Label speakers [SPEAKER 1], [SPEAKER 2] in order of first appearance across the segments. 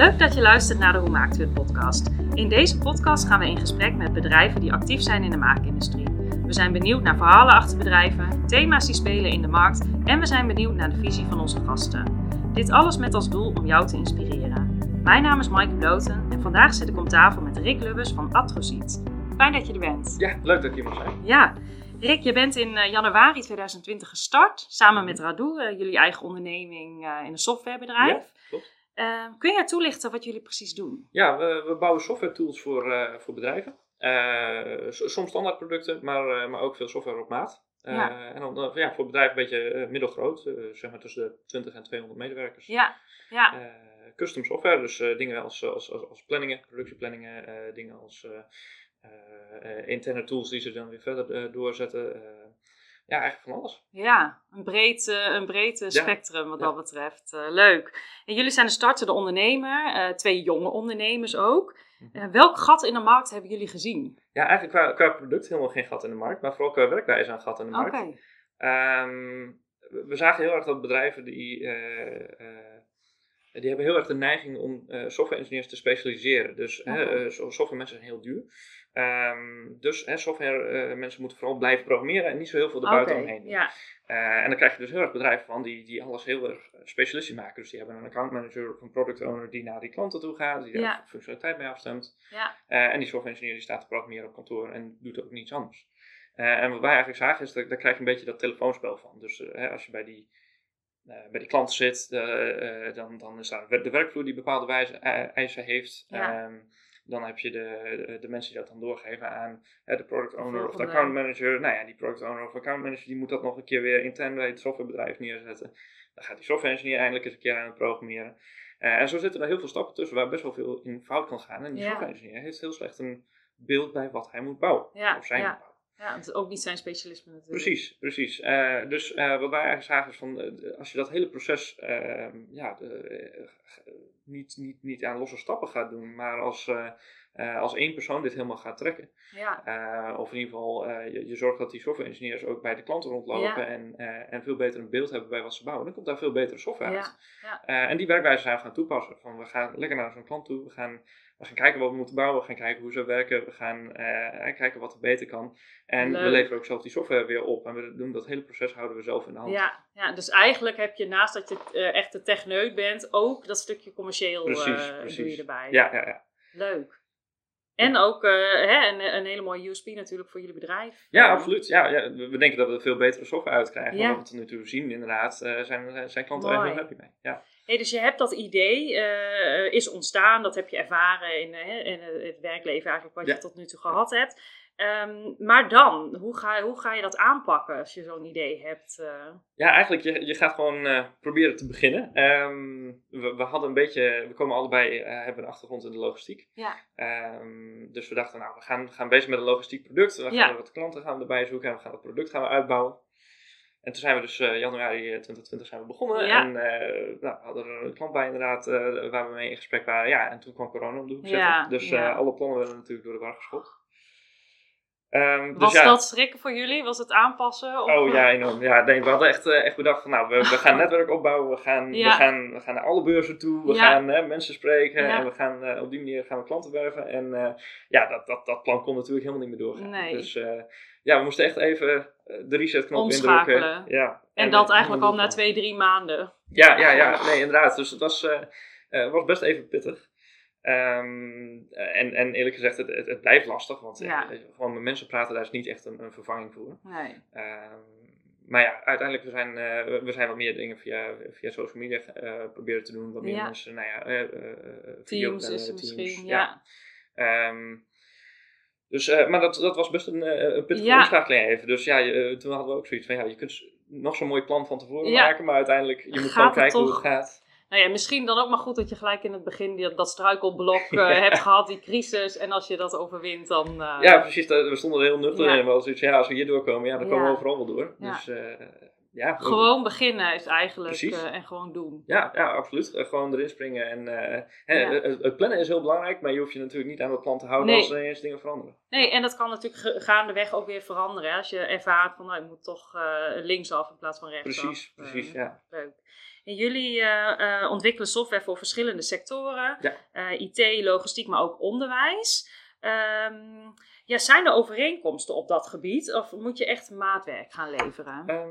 [SPEAKER 1] Leuk dat je luistert naar de Hoe Maakt U Het podcast. In deze podcast gaan we in gesprek met bedrijven die actief zijn in de maakindustrie. We zijn benieuwd naar verhalen achter bedrijven, thema's die spelen in de markt en we zijn benieuwd naar de visie van onze gasten. Dit alles met als doel om jou te inspireren. Mijn naam is Maaike Bloten en vandaag zit ik om tafel met Rick Lubbers van Atrosiet. Fijn dat je er bent.
[SPEAKER 2] Ja, leuk dat hier mag zijn.
[SPEAKER 1] Ja, Rick, je bent in uh, januari 2020 gestart, samen met Radu, uh, jullie eigen onderneming uh, in een softwarebedrijf.
[SPEAKER 2] Ja, klopt.
[SPEAKER 1] Kun je toelichten wat jullie precies doen?
[SPEAKER 2] Ja, we, we bouwen software tools voor, voor bedrijven. soms standaardproducten, maar, maar ook veel software op maat.
[SPEAKER 1] Ja.
[SPEAKER 2] en dan ja, voor bedrijven een beetje middelgroot, zeg maar tussen de 20 en 200 medewerkers.
[SPEAKER 1] Ja, ja.
[SPEAKER 2] custom software, dus dingen als, als, als, als planningen, productieplanningen, dingen als interne tools die ze dan weer verder doorzetten. Ja, eigenlijk van alles.
[SPEAKER 1] Ja, een breed, een breed spectrum wat ja. dat betreft. leuk. En jullie zijn een startende ondernemer, twee jonge ondernemers ook. Uh, welk gat in de markt hebben jullie gezien?
[SPEAKER 2] Ja, eigenlijk qua, qua product helemaal geen gat in de markt, maar vooral qua werkwijze een gat in de markt.
[SPEAKER 1] Okay.
[SPEAKER 2] Um, we zagen heel erg dat bedrijven die, uh, uh, die hebben heel erg de neiging om software engineers te specialiseren. Dus okay. software mensen zijn heel duur. Um, dus hè, software uh, mensen moeten vooral blijven programmeren en niet zo heel veel erbuiten
[SPEAKER 1] okay,
[SPEAKER 2] omheen doen.
[SPEAKER 1] Ja.
[SPEAKER 2] Uh, en dan krijg je dus heel erg bedrijven van die, die alles heel erg specialistisch maken. Dus die hebben een account manager of een product owner die naar die klanten toe gaat, die
[SPEAKER 1] ja.
[SPEAKER 2] daar functionaliteit mee afstemt.
[SPEAKER 1] Ja.
[SPEAKER 2] En die software engineer die staat te programmeren op kantoor en doet ook niets anders. en wat wij eigenlijk zagen is dat daar krijg je een beetje dat telefoonspel van. Dus als je bij die bij die klant zit, dan, dan is daar de werkvloer die bepaalde wijze, eisen heeft.
[SPEAKER 1] Ja.
[SPEAKER 2] Um, dan heb je de, de, de, mensen die dat dan doorgeven aan hè, de product owner of de account manager. Nou ja, die product owner of account manager die moet dat nog een keer weer intern bij het softwarebedrijf neerzetten. Dan gaat die software engineer eindelijk eens een keer aan het programmeren. Uh, en zo zitten er heel veel stappen tussen waar best wel veel in fout kan gaan. En die
[SPEAKER 1] Ja.
[SPEAKER 2] software engineer heeft heel slecht een beeld bij wat hij moet bouwen.
[SPEAKER 1] Ja,
[SPEAKER 2] of zijn
[SPEAKER 1] ja.
[SPEAKER 2] moet bouwen.
[SPEAKER 1] Ja, het is ook niet zijn specialisme natuurlijk.
[SPEAKER 2] Precies, precies. Uh, dus uh, wat wij eigenlijk zagen is van, uh, als je dat hele proces ja, niet, niet, niet aan losse stappen gaat doen, maar als, als één persoon dit helemaal gaat trekken.
[SPEAKER 1] Ja.
[SPEAKER 2] of in ieder geval je, je, zorgt dat die software engineers ook bij de klanten rondlopen
[SPEAKER 1] Ja.
[SPEAKER 2] en, en veel beter een beeld hebben bij wat ze bouwen. Dan komt daar veel betere software uit.
[SPEAKER 1] Ja.
[SPEAKER 2] en die werkwijze zijn we gaan toepassen. Van, we gaan lekker naar zo'n klant toe, we gaan we gaan kijken wat we moeten bouwen, we gaan kijken hoe ze werken, we gaan kijken wat er beter kan. En
[SPEAKER 1] Leuk.
[SPEAKER 2] we leveren ook zelf die software weer op. En we doen dat hele proces houden we zelf in de hand.
[SPEAKER 1] Ja, ja, dus eigenlijk heb je naast dat je echt de techneut bent, ook dat stukje commercieel
[SPEAKER 2] precies, precies.
[SPEAKER 1] doe je erbij.
[SPEAKER 2] Ja, ja, ja.
[SPEAKER 1] Leuk. En ook hè, een, een hele mooie USP natuurlijk voor jullie bedrijf.
[SPEAKER 2] Ja, absoluut. Ja, ja, we denken dat we er veel betere software uit krijgen.
[SPEAKER 1] Ja.
[SPEAKER 2] We tot nu toe zien, inderdaad, zijn, zijn klanten er heel happy mee. Ja.
[SPEAKER 1] Hey, dus je hebt dat idee, uh, is ontstaan, dat heb je ervaren in, uh, in het werkleven eigenlijk wat
[SPEAKER 2] Ja.
[SPEAKER 1] je tot nu toe gehad hebt. Um, maar dan, hoe ga, hoe ga je dat aanpakken als je zo'n idee hebt? Uh...
[SPEAKER 2] Ja, eigenlijk, je, je gaat gewoon proberen te beginnen. Um, we, we, hadden een beetje, we komen allebei, hebben een achtergrond in de logistiek.
[SPEAKER 1] Ja.
[SPEAKER 2] Um, dus we dachten, nou, we gaan, gaan bezig met een logistiek product. We gaan
[SPEAKER 1] Ja.
[SPEAKER 2] wat klanten gaan erbij zoeken en we gaan het product gaan we uitbouwen. En toen zijn we dus uh, januari 2020 zijn we begonnen.
[SPEAKER 1] Ja.
[SPEAKER 2] En uh, nou, we hadden er een klant bij inderdaad uh, waar we mee in gesprek waren. Ja, en toen kwam corona om de hoek zitten.
[SPEAKER 1] Ja,
[SPEAKER 2] dus
[SPEAKER 1] ja.
[SPEAKER 2] alle plannen werden natuurlijk door de war geschopt. Um,
[SPEAKER 1] Was
[SPEAKER 2] dus, ja.
[SPEAKER 1] dat schrikken voor jullie? Was het aanpassen? Of...
[SPEAKER 2] Oh ja, enorm. Ja, nee, we hadden echt, echt bedacht van nou, we, we gaan netwerk opbouwen. We gaan,
[SPEAKER 1] Ja.
[SPEAKER 2] we gaan, we gaan naar alle beurzen toe. We
[SPEAKER 1] Ja.
[SPEAKER 2] gaan mensen spreken. En we gaan op die manier gaan we klanten werven. En ja, dat, dat, dat plan kon natuurlijk helemaal niet meer doorgaan.
[SPEAKER 1] Nee.
[SPEAKER 2] Dus ja, we moesten echt even de resetknop
[SPEAKER 1] Omschakelen.
[SPEAKER 2] indrukken. Ja.
[SPEAKER 1] En, dat eigenlijk al na twee, drie maanden.
[SPEAKER 2] Ja, ja, ja. Nee, inderdaad. Dus het was, was best even pittig. Um, en, en eerlijk gezegd, het, het, het blijft lastig. Want
[SPEAKER 1] Ja.
[SPEAKER 2] uh, gewoon met mensen praten, daar is niet echt een, een vervanging voor.
[SPEAKER 1] Nee.
[SPEAKER 2] Um, maar ja, uiteindelijk, we zijn, uh, we zijn wat meer dingen via, via social media uh, proberen te doen. Wat meer
[SPEAKER 1] Ja.
[SPEAKER 2] mensen, nou ja, uh,
[SPEAKER 1] Teams is misschien, ja.
[SPEAKER 2] ja. Um, dus, maar dat, dat was best een, een pittige omschakeling even. Dus ja, je, toen hadden we ook zoiets van, ja, je kunt nog zo'n mooi plan van tevoren maken, maar uiteindelijk, je moet
[SPEAKER 1] Gaat
[SPEAKER 2] gewoon kijken hoe het gaat.
[SPEAKER 1] Nou ja, misschien dan ook maar goed dat je gelijk in het begin die, dat struikelblok uh, hebt gehad, die crisis. En als je dat overwint, dan... Uh,
[SPEAKER 2] Ja, precies. We stonden er heel nuchter
[SPEAKER 1] Ja.
[SPEAKER 2] in. We zoiets van, ja, als we hier doorkomen, ja, dan komen we overal wel door.
[SPEAKER 1] Ja.
[SPEAKER 2] Dus uh, ja.
[SPEAKER 1] Gewoon beginnen is eigenlijk uh, en gewoon doen.
[SPEAKER 2] Ja, ja, absoluut. Uh, gewoon erin springen. En uh, hè,
[SPEAKER 1] Ja.
[SPEAKER 2] het, plannen is heel belangrijk, maar je hoeft je natuurlijk niet aan het plan te houden
[SPEAKER 1] Nee.
[SPEAKER 2] als er ineens dingen veranderen.
[SPEAKER 1] Nee, en dat kan natuurlijk gaandeweg ook weer veranderen. hè. Als je ervaart van, nou, ik moet toch linksaf in plaats van rechtsaf.
[SPEAKER 2] Precies, precies, ja.
[SPEAKER 1] Leuk. En jullie eh, eh, ontwikkelen software voor verschillende sectoren.
[SPEAKER 2] Ja.
[SPEAKER 1] Eh, IT, logistiek, maar ook onderwijs. Ehm, ja, zijn er overeenkomsten op dat gebied? Of moet je echt maatwerk gaan leveren?
[SPEAKER 2] Ehm,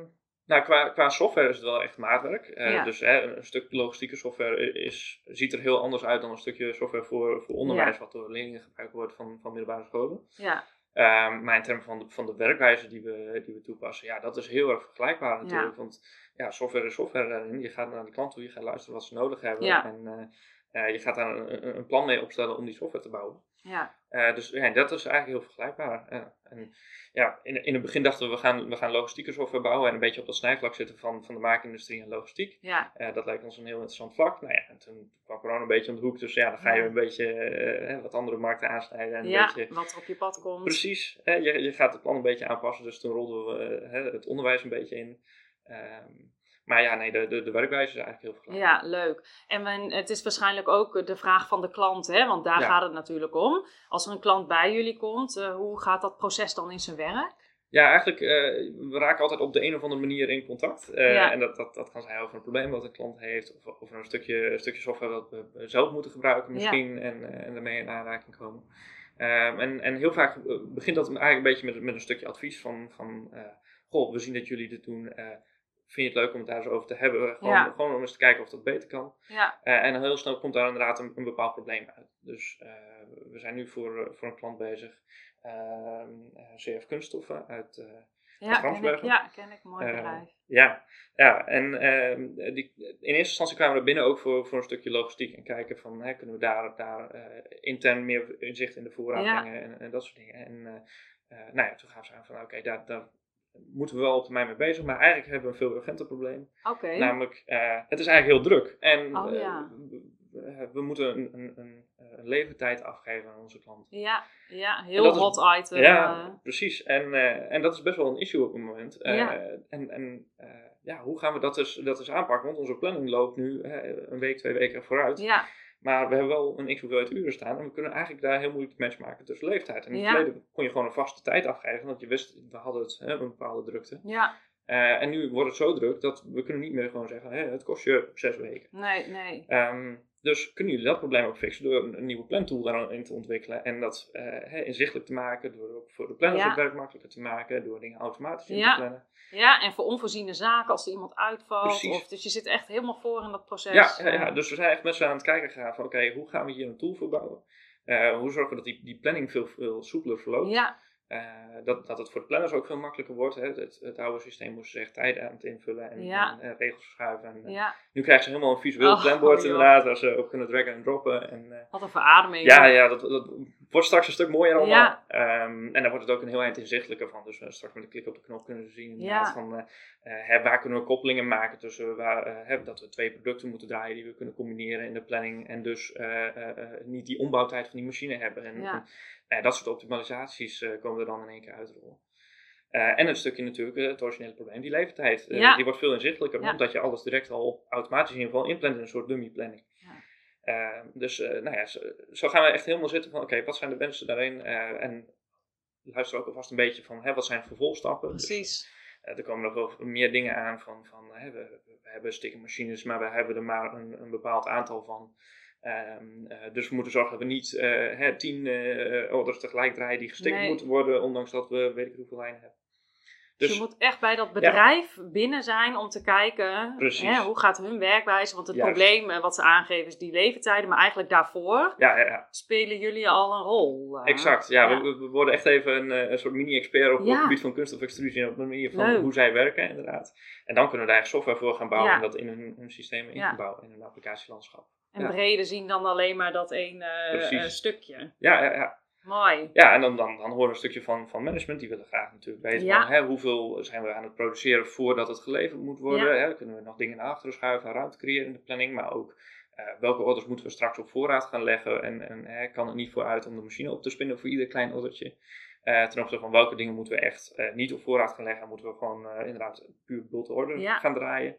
[SPEAKER 2] nou, qua, qua software is het wel echt maatwerk. Eh,
[SPEAKER 1] Ja.
[SPEAKER 2] Dus hè, een stuk logistieke software is, ziet er heel anders uit dan een stukje software voor, voor onderwijs, wat door leerlingen gebruikt wordt van, van middelbare scholen.
[SPEAKER 1] Ja,
[SPEAKER 2] Ehm, maar in termen van de, van de werkwijze die we, die we toepassen, ja, dat is heel erg vergelijkbaar natuurlijk. Want ja, software is software daarin. Je gaat naar de klant toe, je gaat luisteren wat ze nodig hebben. En eh, eh, je gaat daar een, een- een plan mee opstellen om die software te bouwen.
[SPEAKER 1] ja,
[SPEAKER 2] Eh, dus ja, dat is eigenlijk heel vergelijkbaar. Eh, en ja, in, in het begin dachten we, we gaan, we gaan logistieke software bouwen en een beetje op dat snijvlak zitten van, van de maakindustrie en logistiek.
[SPEAKER 1] ja,
[SPEAKER 2] Eh, dat lijkt ons een heel interessant vlak. Nou ja, en toen kwam corona een beetje om de hoek, dus ja, dan ga je een beetje wat andere markten aansnijden. En een
[SPEAKER 1] ja
[SPEAKER 2] beetje,
[SPEAKER 1] wat er op je pad komt.
[SPEAKER 2] precies, je, je gaat het plan een beetje aanpassen, dus toen rolden we het onderwijs een beetje in. Ehm, maar ja, nee, de, de, de werkwijze is eigenlijk heel vergelijkbaar.
[SPEAKER 1] Ja, leuk. En men, het is waarschijnlijk ook de vraag van de klant, hè? want daar
[SPEAKER 2] Ja.
[SPEAKER 1] gaat het natuurlijk om. Als er een klant bij jullie komt, eh, hoe gaat dat proces dan in zijn werk?
[SPEAKER 2] Ja, eigenlijk, eh, we raken altijd op de een of andere manier in contact. Eh,
[SPEAKER 1] Ja.
[SPEAKER 2] En dat, dat, dat kan zijn over een probleem wat een klant heeft, of over een stukje, een stukje software dat we zelf moeten gebruiken misschien, en, eh, en daarmee in aanraking komen. Ehm, en, en heel vaak eh, begint dat eigenlijk een beetje met, met een stukje advies van, van eh, goh, we zien dat jullie dit doen, eh, vind je het leuk om het daar eens over te hebben? Gewoon,
[SPEAKER 1] Ja.
[SPEAKER 2] gewoon om eens te kijken of dat beter kan.
[SPEAKER 1] Ja,
[SPEAKER 2] Eh, en heel snel komt daar inderdaad een, een bepaald probleem uit. Dus eh, we zijn nu voor, eh, voor een klant bezig, ehm, eh, CF Kunststoffen uit...
[SPEAKER 1] ja, ken ik, ja ken ik. Mooi bedrijf.
[SPEAKER 2] ja, ja, en ehm, die, in eerste instantie kwamen we er binnen ook voor, voor een stukje logistiek en kijken van hè, kunnen we daar, daar intern meer inzicht in de voorraad
[SPEAKER 1] Ja.
[SPEAKER 2] brengen en, en dat soort dingen. En nou ja, toen gaven ze aan van oké, daar, daar moeten we wel op termijn mee bezig, maar eigenlijk hebben we een veel urgenter probleem. Namelijk, eh, het is eigenlijk heel druk en
[SPEAKER 1] Oh,
[SPEAKER 2] eh,
[SPEAKER 1] ja.
[SPEAKER 2] we, moeten een, een, een, een levertijd afgeven aan onze klant.
[SPEAKER 1] Ja, ja, heel
[SPEAKER 2] is-
[SPEAKER 1] hot item.
[SPEAKER 2] Ja,
[SPEAKER 1] eh.
[SPEAKER 2] precies. En, eh, en dat is best wel een issue op het moment. Eh,
[SPEAKER 1] Ja.
[SPEAKER 2] En, en eh, ja, hoe gaan we dat dus, dat dus aanpakken? Want onze planning loopt nu eh, een week, twee weken vooruit.
[SPEAKER 1] ja,
[SPEAKER 2] Maar we hebben wel een x hoeveelheid uren staan. En we kunnen eigenlijk daar heel moeilijk de match maken tussen leeftijd. En in het verleden kon je gewoon een vaste tijd afgeven. Want je wist, we hadden het, hè, een bepaalde drukte.
[SPEAKER 1] ja,
[SPEAKER 2] Eh, en nu wordt het zo druk dat we kunnen niet meer gewoon zeggen, hè, het kost je zes weken.
[SPEAKER 1] nee, nee.
[SPEAKER 2] Ehm, dus kunnen jullie dat probleem ook fixen door een, een nieuwe plantool daarin te ontwikkelen en dat eh, inzichtelijk te maken, door ook voor de planners
[SPEAKER 1] Ja.
[SPEAKER 2] het werk makkelijker te maken, door dingen automatisch in
[SPEAKER 1] Ja.
[SPEAKER 2] te plannen.
[SPEAKER 1] Ja, en voor onvoorziene zaken, als er iemand uitvalt.
[SPEAKER 2] Precies.
[SPEAKER 1] Of, dus je zit echt helemaal voor in dat proces.
[SPEAKER 2] Ja, ja, ja, dus we zijn echt met z'n aan het kijken gegaan van oké, hoe gaan we hier een tool voor bouwen? Eh, hoe zorgen we dat die, die planning veel, veel soepeler verloopt?
[SPEAKER 1] ja,
[SPEAKER 2] dat, dat het voor de planners ook veel makkelijker wordt. Hè? Het, het oude systeem moest zich tijden aan het invullen en,
[SPEAKER 1] Ja.
[SPEAKER 2] en, eh, regels verschuiven. En, eh,
[SPEAKER 1] ja.
[SPEAKER 2] Nu krijgen ze helemaal een visueel
[SPEAKER 1] Oh,
[SPEAKER 2] planbord inderdaad, waar ze op kunnen draggen en droppen. En, eh,
[SPEAKER 1] Wat een verademing.
[SPEAKER 2] Ja, ja dat, dat wordt straks een stuk mooier allemaal.
[SPEAKER 1] Ja.
[SPEAKER 2] Ehm, en dan wordt het ook een heel eind inzichtelijker van. Dus eh, straks met een klik op de knop kunnen ze zien
[SPEAKER 1] Ja.
[SPEAKER 2] van, eh, eh, hè, waar kunnen we koppelingen maken tussen waar, eh, dat we twee producten moeten draaien die we kunnen combineren in de planning. En dus eh, eh, eh, niet die ombouwtijd van die machine hebben. En,
[SPEAKER 1] Ja.
[SPEAKER 2] en, eh, dat soort optimalisaties eh, komen er dan in één keer uitrollen. Eh, en een stukje natuurlijk eh, het originele probleem, die leeftijd. Eh,
[SPEAKER 1] Ja.
[SPEAKER 2] Die wordt veel inzichtelijker,
[SPEAKER 1] Ja.
[SPEAKER 2] omdat je alles direct al automatisch in ieder geval inplant in een soort dummy planning.
[SPEAKER 1] Ja.
[SPEAKER 2] Eh, dus eh, nou ja, zo, zo gaan we echt helemaal zitten van oké, wat zijn de wensen daarin? Eh, en luister ook alvast een beetje van hè, wat zijn vervolgstappen? Dus,
[SPEAKER 1] Precies.
[SPEAKER 2] eh, er komen nog wel meer dingen aan van, van hè, we, we hebben stickermachines, maar we hebben er maar een, een bepaald aantal van. Ehm, eh, dus we moeten zorgen dat we niet hè, tien eh orders tegelijk draaien die
[SPEAKER 1] Nee.
[SPEAKER 2] moeten worden, ondanks dat we weet ik hoeveel lijnen hebben.
[SPEAKER 1] Dus je moet echt bij dat bedrijf binnen zijn om te kijken hè, hoe gaat hun werkwijze. Want het
[SPEAKER 2] Juist.
[SPEAKER 1] probleem eh, wat ze aangeven is die leeftijden. Maar eigenlijk daarvoor
[SPEAKER 2] ja, ja, ja.
[SPEAKER 1] spelen jullie al een rol. eh.
[SPEAKER 2] Exact, ja. We, we worden echt even een, eh, een soort mini-expert op, het gebied van kunststofextrusie en op de manier van
[SPEAKER 1] Leuk.
[SPEAKER 2] hoe zij werken, inderdaad. En dan kunnen we daar echt software voor gaan bouwen en dat in hun, hun systemen in
[SPEAKER 1] Ja.
[SPEAKER 2] gaan bouwen, in hun applicatielandschap.
[SPEAKER 1] En breder zien dan alleen maar dat eh, stukje.
[SPEAKER 2] Ja, ja, ja.
[SPEAKER 1] Mooi.
[SPEAKER 2] ja en dan, dan, dan horen we een stukje van, van management, die willen graag natuurlijk weten
[SPEAKER 1] Ja.
[SPEAKER 2] van, hè, hoeveel zijn we aan het produceren voordat het geleverd moet worden.
[SPEAKER 1] Ja.
[SPEAKER 2] Hè? Kunnen we nog dingen naar achteren schuiven, ruimte creëren in de planning, maar ook eh, welke orders moeten we straks op voorraad gaan leggen en, en hè, kan het niet vooruit om de machine op te spinnen voor ieder klein ordertje. Eh, ten opzichte van welke dingen moeten we echt eh, niet op voorraad gaan leggen, moeten we gewoon inderdaad puur bulten order
[SPEAKER 1] Ja.
[SPEAKER 2] gaan draaien.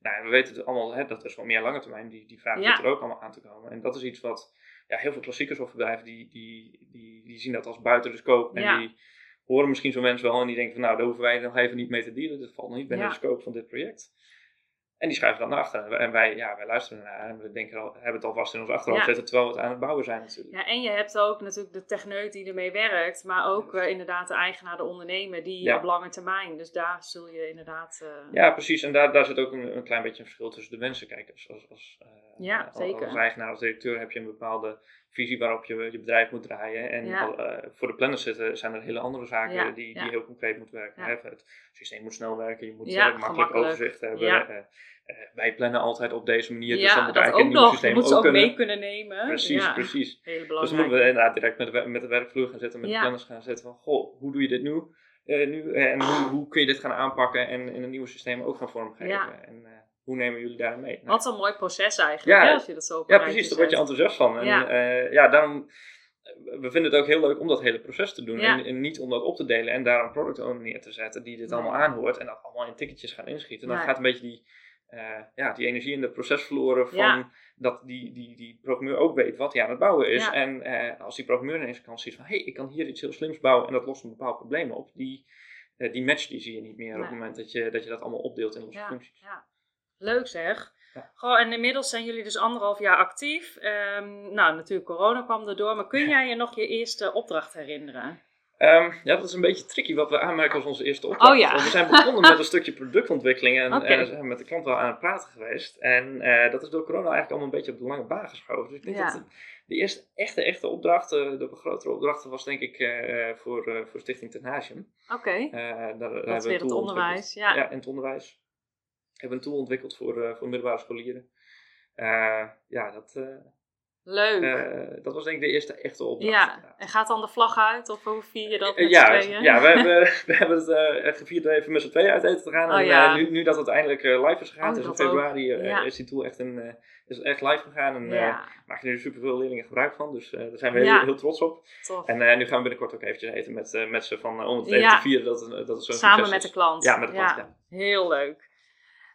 [SPEAKER 2] Nou, we weten het allemaal, hè, dat is wat meer lange termijn, die, die vraag
[SPEAKER 1] Ja.
[SPEAKER 2] zit er ook allemaal aan te komen. En dat is iets wat ja, heel veel klassieke softwarebedrijven, die, die, die, die zien dat als buiten de scope. En
[SPEAKER 1] Ja.
[SPEAKER 2] die horen misschien zo'n wens wel en die denken van nou, daar hoeven wij nog even niet mee te dealen. Dat valt nog niet binnen
[SPEAKER 1] Ja.
[SPEAKER 2] de scope van dit project. En die schuiven dan naar achteren. En wij, ja, wij luisteren naar en we denken al, hebben het alvast in ons achterhoofd zetten, terwijl we het aan het bouwen zijn natuurlijk.
[SPEAKER 1] Ja, en je hebt ook natuurlijk de techneut die ermee werkt, maar ook uh, inderdaad de eigenaar, de ondernemer, die op lange termijn. Dus daar zul je inderdaad... Uh...
[SPEAKER 2] Ja, precies. En daar, daar zit ook een, een, klein beetje een verschil tussen de mensen. Kijk, als, als, als, uh,
[SPEAKER 1] ja, zeker.
[SPEAKER 2] als eigenaar, als directeur heb je een bepaalde visie waarop je je bedrijf moet draaien. En ja. voor de planners zitten zijn er hele andere zaken ja, die, die heel concreet moeten werken. Het systeem moet snel werken, je moet makkelijk overzicht hebben. Uh, wij plannen altijd op deze manier.
[SPEAKER 1] Dus ja, dus dan moet eigenlijk een nieuw systeem ook, ook mee kunnen nemen.
[SPEAKER 2] Precies, ja, precies. Dus dan moeten we inderdaad direct met de, met de werkvloer gaan zitten, met de planners gaan zitten van, goh, hoe doe je dit nu? Uh, nu en hoe, hoe, kun je dit gaan aanpakken en in een nieuw systeem ook gaan vormgeven? En uh, hoe nemen jullie daar mee?
[SPEAKER 1] Wat een mooi proces eigenlijk, ja, als je dat zo
[SPEAKER 2] Ja, precies, daar word je enthousiast van. En ja, ja daarom we vinden het ook heel leuk om dat hele proces te doen. En, en, niet om dat op te delen en daar een product owner neer te zetten die dit allemaal aanhoort en dat allemaal in ticketjes gaan inschieten. Dan gaat een beetje die, uh, ja, die energie in de proces verloren van dat die, die, die programmeur ook weet wat hij aan het bouwen is. En uh, als die programmeur ineens kan zien van hé, hey, ik kan hier iets heel slims bouwen en dat lost een bepaald probleem op. Die, uh, die match die zie je niet meer op het moment dat je, dat je dat allemaal opdeelt in losse functies.
[SPEAKER 1] Ja. Leuk zeg. Goh, en inmiddels zijn jullie dus anderhalf jaar actief. Um, nou, natuurlijk corona kwam erdoor, maar kun jij je nog je eerste opdracht herinneren?
[SPEAKER 2] Um, ja, dat is een beetje tricky wat we aanmerken als onze eerste opdracht.
[SPEAKER 1] Oh, ja.
[SPEAKER 2] Want we zijn begonnen met een stukje productontwikkeling en, okay. en zijn met de klant wel aan het praten geweest. En uh, dat is door corona eigenlijk allemaal een beetje op de lange baan geschoven. Dus ik denk ja. dat de, eerste echte, echte opdracht, uh, de grotere opdracht, was denk ik uh, voor, voor Stichting Tenhagium.
[SPEAKER 1] Oké, dat is weer het onderwijs. Ja.
[SPEAKER 2] ja, in het onderwijs. We hebben een tool ontwikkeld voor, voor middelbare scholieren. ja, dat
[SPEAKER 1] Leuk.
[SPEAKER 2] Uh, dat was denk ik de eerste echte opdracht.
[SPEAKER 1] Ja, en gaat dan de vlag uit of hoe vier je dat
[SPEAKER 2] met ja, tweeën? Ja, we hebben, we hebben het uh, gevierd even met z'n tweeën uit eten te gaan. Oh, en ja. nu, nu dat het eindelijk live is gegaan, oh, dus in februari ja. is die tool echt, een, is echt live gegaan. En ja. maken er nu superveel leerlingen gebruik van, dus daar zijn we heel, heel, trots op.
[SPEAKER 1] Tof.
[SPEAKER 2] En nu gaan we binnenkort ook eventjes eten met, met ze van, om het even te vieren dat, dat het zo'n
[SPEAKER 1] Samen met de klant.
[SPEAKER 2] Ja, met de klant, ja.
[SPEAKER 1] Heel leuk.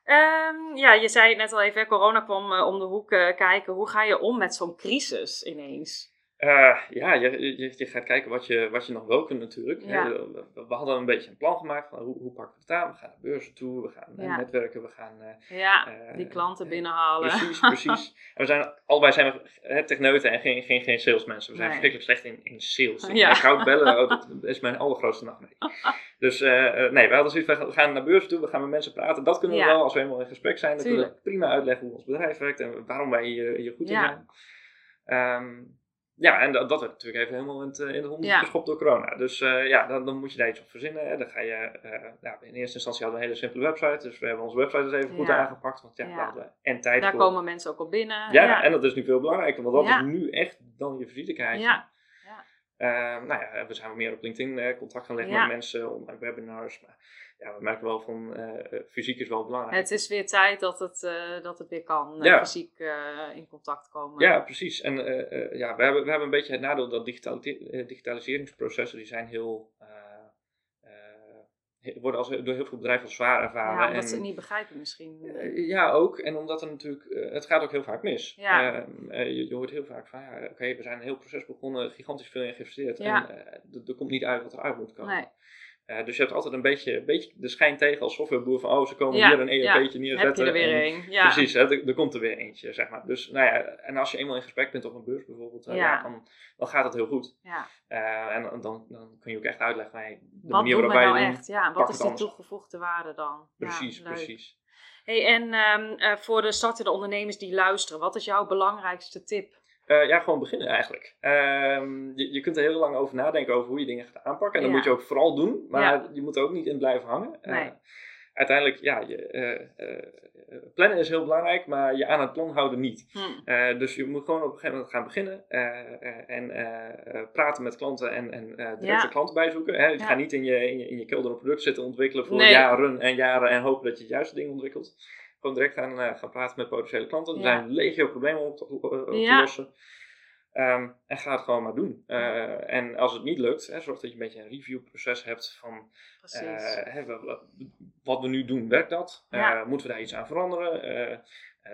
[SPEAKER 1] Um, ja, je zei net al even, corona kwam uh, om de hoek uh, kijken. Hoe ga je om met zo'n crisis ineens?
[SPEAKER 2] Uh, ja, je, je, je, gaat kijken wat je, wat je nog wel kunt natuurlijk. Ja. We, we, hadden een beetje een plan gemaakt van hoe, hoe pakken we het aan. We gaan naar beurzen toe, we gaan ja. netwerken, we gaan...
[SPEAKER 1] ja, die klanten binnenhalen.
[SPEAKER 2] Precies, precies. En we zijn, allebei zijn we techneuten en geen, geen, geen salesmensen. We zijn nee. verschrikkelijk slecht in, in sales. Ja. Koud bellen, oh, dat is mijn allergrootste nachtmerrie. Dus nee, we hadden zoiets van, we gaan naar beurzen toe, we gaan met mensen praten. Dat kunnen we wel, als we helemaal in gesprek zijn. Dan kunnen we prima uitleggen hoe ons bedrijf werkt en waarom wij hier, hier goed in zijn. Um, ja, en dat, dat werd natuurlijk even helemaal in, het, in de hond ja. geschopt door corona. Dus uh, ja, dan, dan, moet je daar iets op verzinnen. Hè. Dan ga je, uh, ja, in eerste instantie hadden we een hele simpele website. Dus we hebben onze website dus even goed aangepakt. Want ja, ja. We en tijd
[SPEAKER 1] Daar komen mensen ook op binnen.
[SPEAKER 2] Ja, en dat is nu veel belangrijker. Want dat is nu echt dan je visitekaartje. Ja. Uh, nou ja, we zijn meer op LinkedIn contact gaan leggen met mensen, online webinars. Maar ja, we merken wel van uh, fysiek is wel belangrijk.
[SPEAKER 1] Het is weer tijd dat het, uh, dat het weer kan, ja. fysiek in contact komen.
[SPEAKER 2] Ja, precies. En ja, we hebben, we hebben een beetje het nadeel dat digitaliseringsprocessen die zijn heel worden als, door heel veel bedrijven als zwaar ervaren.
[SPEAKER 1] Ja, omdat en, ze het niet begrijpen misschien.
[SPEAKER 2] Ja, ook. En omdat er natuurlijk, het gaat ook heel vaak mis. Ja. Je, je, hoort heel vaak van, ja, oké, we zijn een heel proces begonnen, gigantisch veel in geïnvesteerd. Ja. En er komt niet uit wat eruit moet komen. Nee. Uh, dus je hebt altijd een beetje, een beetje de schijn tegen als softwareboer van, oh, ze komen hier een ERP'tje ja, neerzetten.
[SPEAKER 1] Heb je er weer een. Ja.
[SPEAKER 2] Precies, hè, er, er, komt er weer eentje, zeg maar. Dus, nou ja, en als je eenmaal in gesprek bent op een beurs bijvoorbeeld, uh, ja. dan, dan gaat het heel goed. Ja. Uh, en dan, dan kun je ook echt uitleggen, hey, de
[SPEAKER 1] wat
[SPEAKER 2] manier nou
[SPEAKER 1] echt? Ja, wat is de toegevoegde waarde dan?
[SPEAKER 2] Precies, precies.
[SPEAKER 1] Hey, en um, voor de startende ondernemers die luisteren, wat is jouw belangrijkste tip?
[SPEAKER 2] Uh, ja, gewoon beginnen eigenlijk. Uh, je, je kunt er heel lang over nadenken over hoe je dingen gaat aanpakken. En dat moet je ook vooral doen. Maar je moet er ook niet in blijven hangen. Uh, nee. Uiteindelijk, ja, je, eh, plannen is heel belangrijk, maar je aan het plan houden niet. Hmm. dus je moet gewoon op een gegeven moment gaan beginnen. en praten met klanten en, en directe ja. klanten bijzoeken. Hè. Je gaat niet in je, in, je, in je kelder een product zitten ontwikkelen voor jaren en jaren en hopen dat je het juiste ding ontwikkelt gewoon direct gaan, uh, gaan praten met potentiële klanten. Er zijn legio problemen op te, op te lossen. Um, en ga het gewoon maar doen. Uh, en als het niet lukt, hè, zorg dat je een beetje een reviewproces hebt van uh, hè, wat we nu doen, werkt dat? Ja. moeten we daar iets aan veranderen?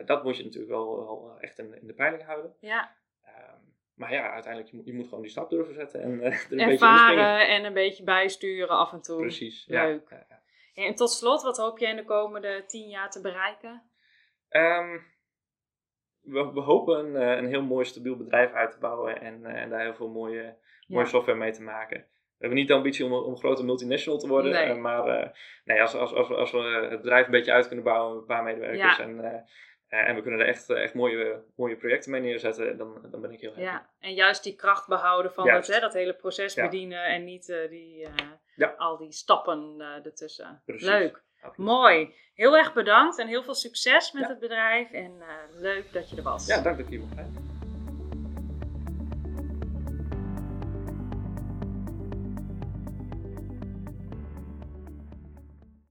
[SPEAKER 2] dat moet je natuurlijk wel, wel echt in, in, de peiling houden.
[SPEAKER 1] Ja.
[SPEAKER 2] Um, maar ja, uiteindelijk, je moet, je moet gewoon die stap durven zetten en er een
[SPEAKER 1] Ervaren
[SPEAKER 2] beetje
[SPEAKER 1] en een beetje bijsturen af en toe.
[SPEAKER 2] Precies.
[SPEAKER 1] Leuk. Ja, en tot slot, wat hoop jij in de komende tien jaar te bereiken?
[SPEAKER 2] Ehm, we, we, hopen een, een heel mooi stabiel bedrijf uit te bouwen en, en daar heel veel mooie, mooie software mee te maken. We hebben niet de ambitie om, om een grote multinational te worden. Nee. maar uh, nee, als, als, als, als, we het bedrijf een beetje uit kunnen bouwen, een paar medewerkers ja. en, uh, en we kunnen er echt, echt mooie, mooie projecten mee neerzetten, dan, dan ben ik heel happy.
[SPEAKER 1] Ja, en juist die kracht behouden van het, hè, dat hele proces bedienen en niet uh, die, al die stappen ertussen. Precies. Leuk. Mooi. Heel erg bedankt en heel veel succes met het bedrijf. En leuk dat je er was.
[SPEAKER 2] Ja, dank dat je hier mocht zijn.